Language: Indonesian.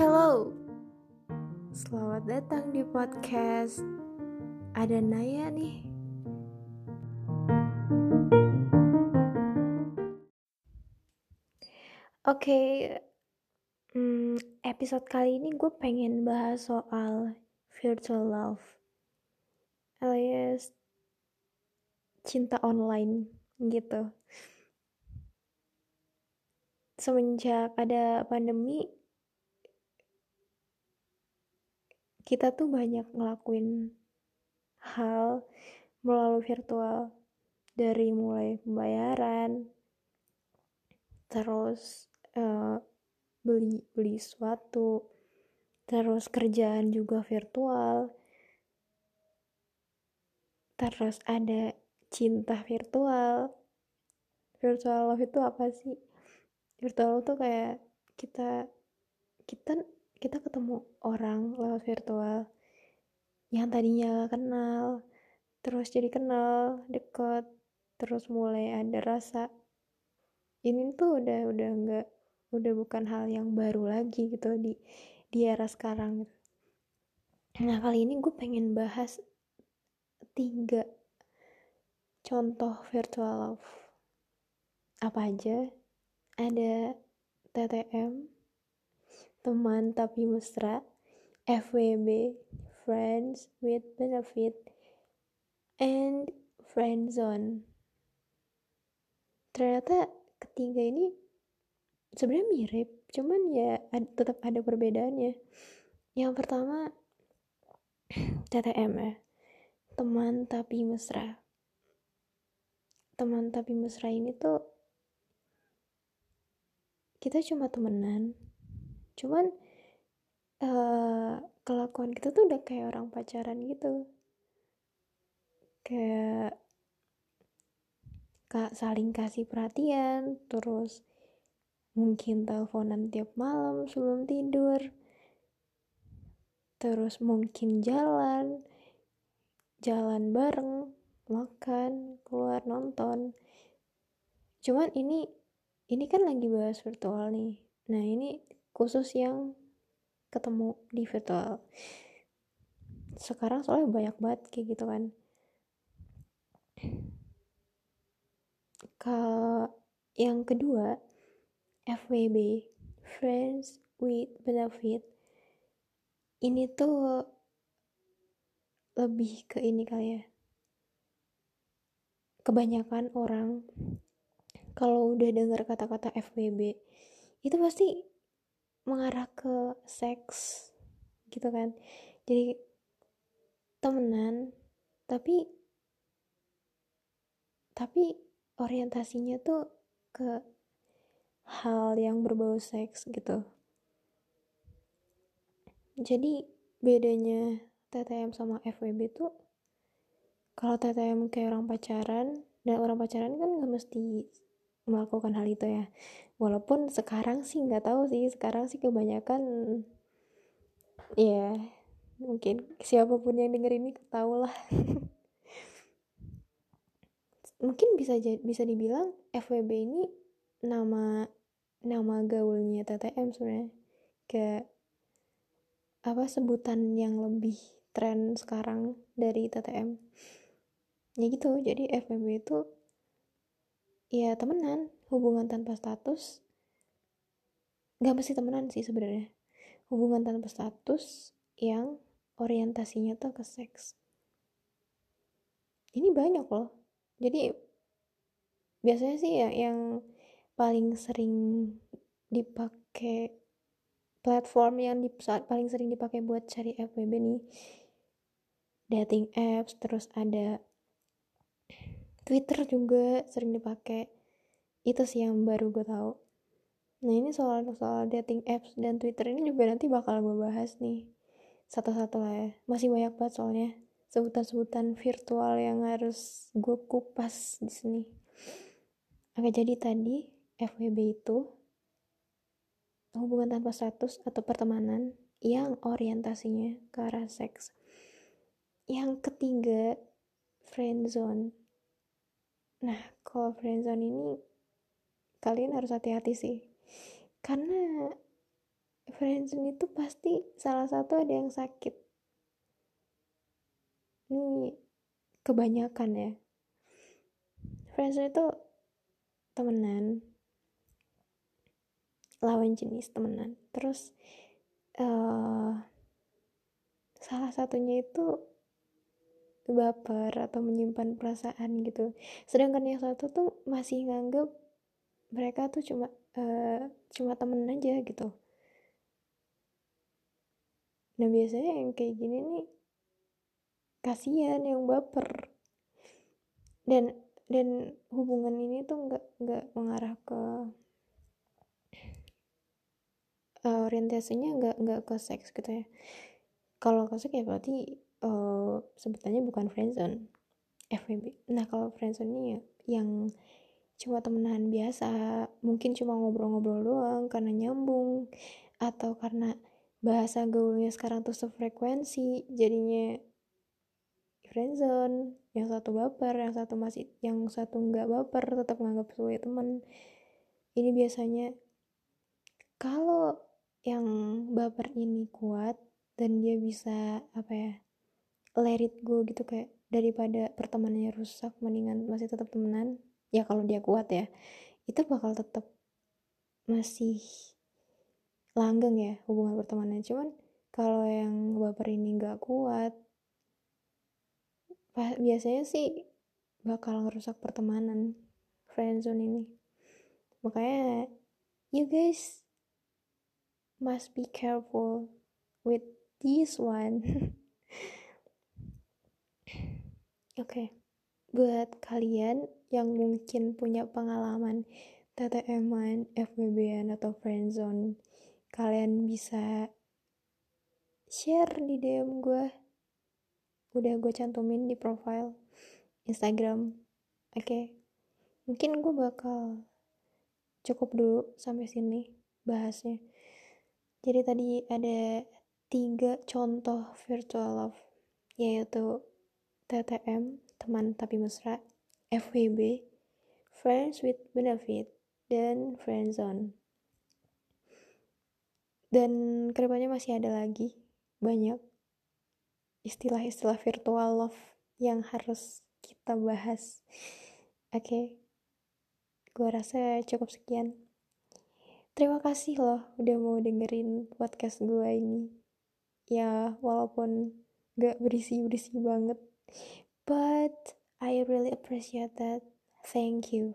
Hello, selamat datang di podcast. Ada Naya nih. Oke, hmm, episode kali ini gue pengen bahas soal virtual love, alias cinta online gitu. Semenjak ada pandemi, kita tuh banyak ngelakuin hal melalui virtual. Dari mulai pembayaran terus uh, beli beli sesuatu terus kerjaan juga virtual. Terus ada cinta virtual. Virtual love itu apa sih? Virtual love tuh kayak kita kita kita ketemu orang lewat virtual yang tadinya kenal terus jadi kenal deket terus mulai ada rasa. Ini tuh udah udah nggak udah bukan hal yang baru lagi gitu di di era sekarang gitu. nah kali ini gue pengen bahas tiga contoh virtual love. Apa aja? Ada TTM teman tapi mesra, FWB, friends with benefit, and friend zone. Ternyata ketiga ini sebenarnya mirip, cuman ya ad, tetap ada perbedaannya. Yang pertama TTM ya, teman tapi mesra. Teman tapi mesra ini tuh kita cuma temenan, cuman uh, kelakuan kita tuh udah kayak orang pacaran gitu. Kayak kak saling kasih perhatian terus mungkin teleponan tiap malam sebelum tidur terus mungkin jalan jalan bareng makan keluar nonton. Cuman ini ini kan lagi bahas virtual nih. Nah ini khusus yang ketemu di virtual. Sekarang soalnya banyak banget kayak gitu kan. Ke yang kedua FWB Friends with Benefit. Ini tuh lebih ke ini kali ya. Kebanyakan orang kalau udah dengar kata-kata FWB itu pasti mengarah ke seks gitu kan. Jadi temenan tapi tapi orientasinya tuh ke hal yang berbau seks gitu. Jadi bedanya TTM sama FWB tuh kalau TTM kayak orang pacaran dan orang pacaran kan gak mesti melakukan hal itu ya. Walaupun sekarang sih nggak tahu sih sekarang sih kebanyakan ya mungkin siapa pun yang denger ini tahu lah. Mungkin bisa bisa dibilang FWB ini nama nama gaulnya TTM sebenarnya. Kayak apa sebutan yang lebih tren sekarang dari TTM ya gitu jadi FWB itu ya temenan. Hubungan tanpa status. Gak mesti temenan sih sebenarnya. Hubungan tanpa status yang orientasinya tuh ke seks. Ini banyak loh. Jadi biasanya sih ya yang paling sering dipakai platform yang di, paling sering dipakai buat cari FWB nih. Dating apps terus ada Twitter juga sering dipakai. Itu sih yang baru gue tahu. Nah ini soal soal dating apps dan twitter ini juga nanti bakal gue bahas nih. Satu-satu lah ya. Masih banyak banget soalnya sebutan-sebutan virtual yang harus gue kupas di sini. Oke jadi tadi FWB itu hubungan tanpa status atau pertemanan yang orientasinya ke arah seks. Yang ketiga friendzone nah kalau friendzone ini kalian harus hati-hati sih. Karena friendzone itu pasti salah satu ada yang sakit. Ini kebanyakan ya. Friendzone itu temenan. Lawan jenis temenan. Terus uh, salah satunya itu baper atau menyimpan perasaan gitu. Sedangkan yang satu tuh masih nganggep mereka tuh cuma uh, cuma temen aja gitu. Nah biasanya yang kayak gini nih kasihan yang baper. Dan dan hubungan ini tuh nggak nggak mengarah ke uh, orientasinya nggak nggak ke seks gitu ya. Kalau ke seks ya berarti uh, sebutannya bukan friendzone FWB nah kalau friendzone ini ya yang cuma temenan biasa mungkin cuma ngobrol-ngobrol doang karena nyambung atau karena bahasa gaulnya sekarang tuh sefrekuensi jadinya friendzone yang satu baper yang satu masih yang satu nggak baper tetap nganggap sebagai teman ini biasanya kalau yang baper ini kuat dan dia bisa apa ya let it go gitu kayak daripada pertemanannya rusak mendingan masih tetap temenan ya kalau dia kuat ya itu bakal tetap masih langgeng ya hubungan pertemanan cuman kalau yang baper ini nggak kuat biasanya sih bakal ngerusak pertemanan friendzone ini. Makanya you guys must be careful with this one oke okay. buat kalian yang mungkin punya pengalaman TTM-an, FBB-an atau friendzone kalian bisa share di DM gue udah gue cantumin di profile Instagram oke okay. mungkin gue bakal cukup dulu sampai sini bahasnya jadi tadi ada tiga contoh virtual love yaitu TTM teman tapi mesra FWB friends with benefit dan friendzone dan ke depannya masih ada lagi banyak istilah-istilah virtual love yang harus kita bahas. Oke okay. gue rasa cukup sekian. Terima kasih loh udah mau dengerin podcast gue ini. Ya walaupun gak berisi-berisi banget but I really appreciate that. Thank you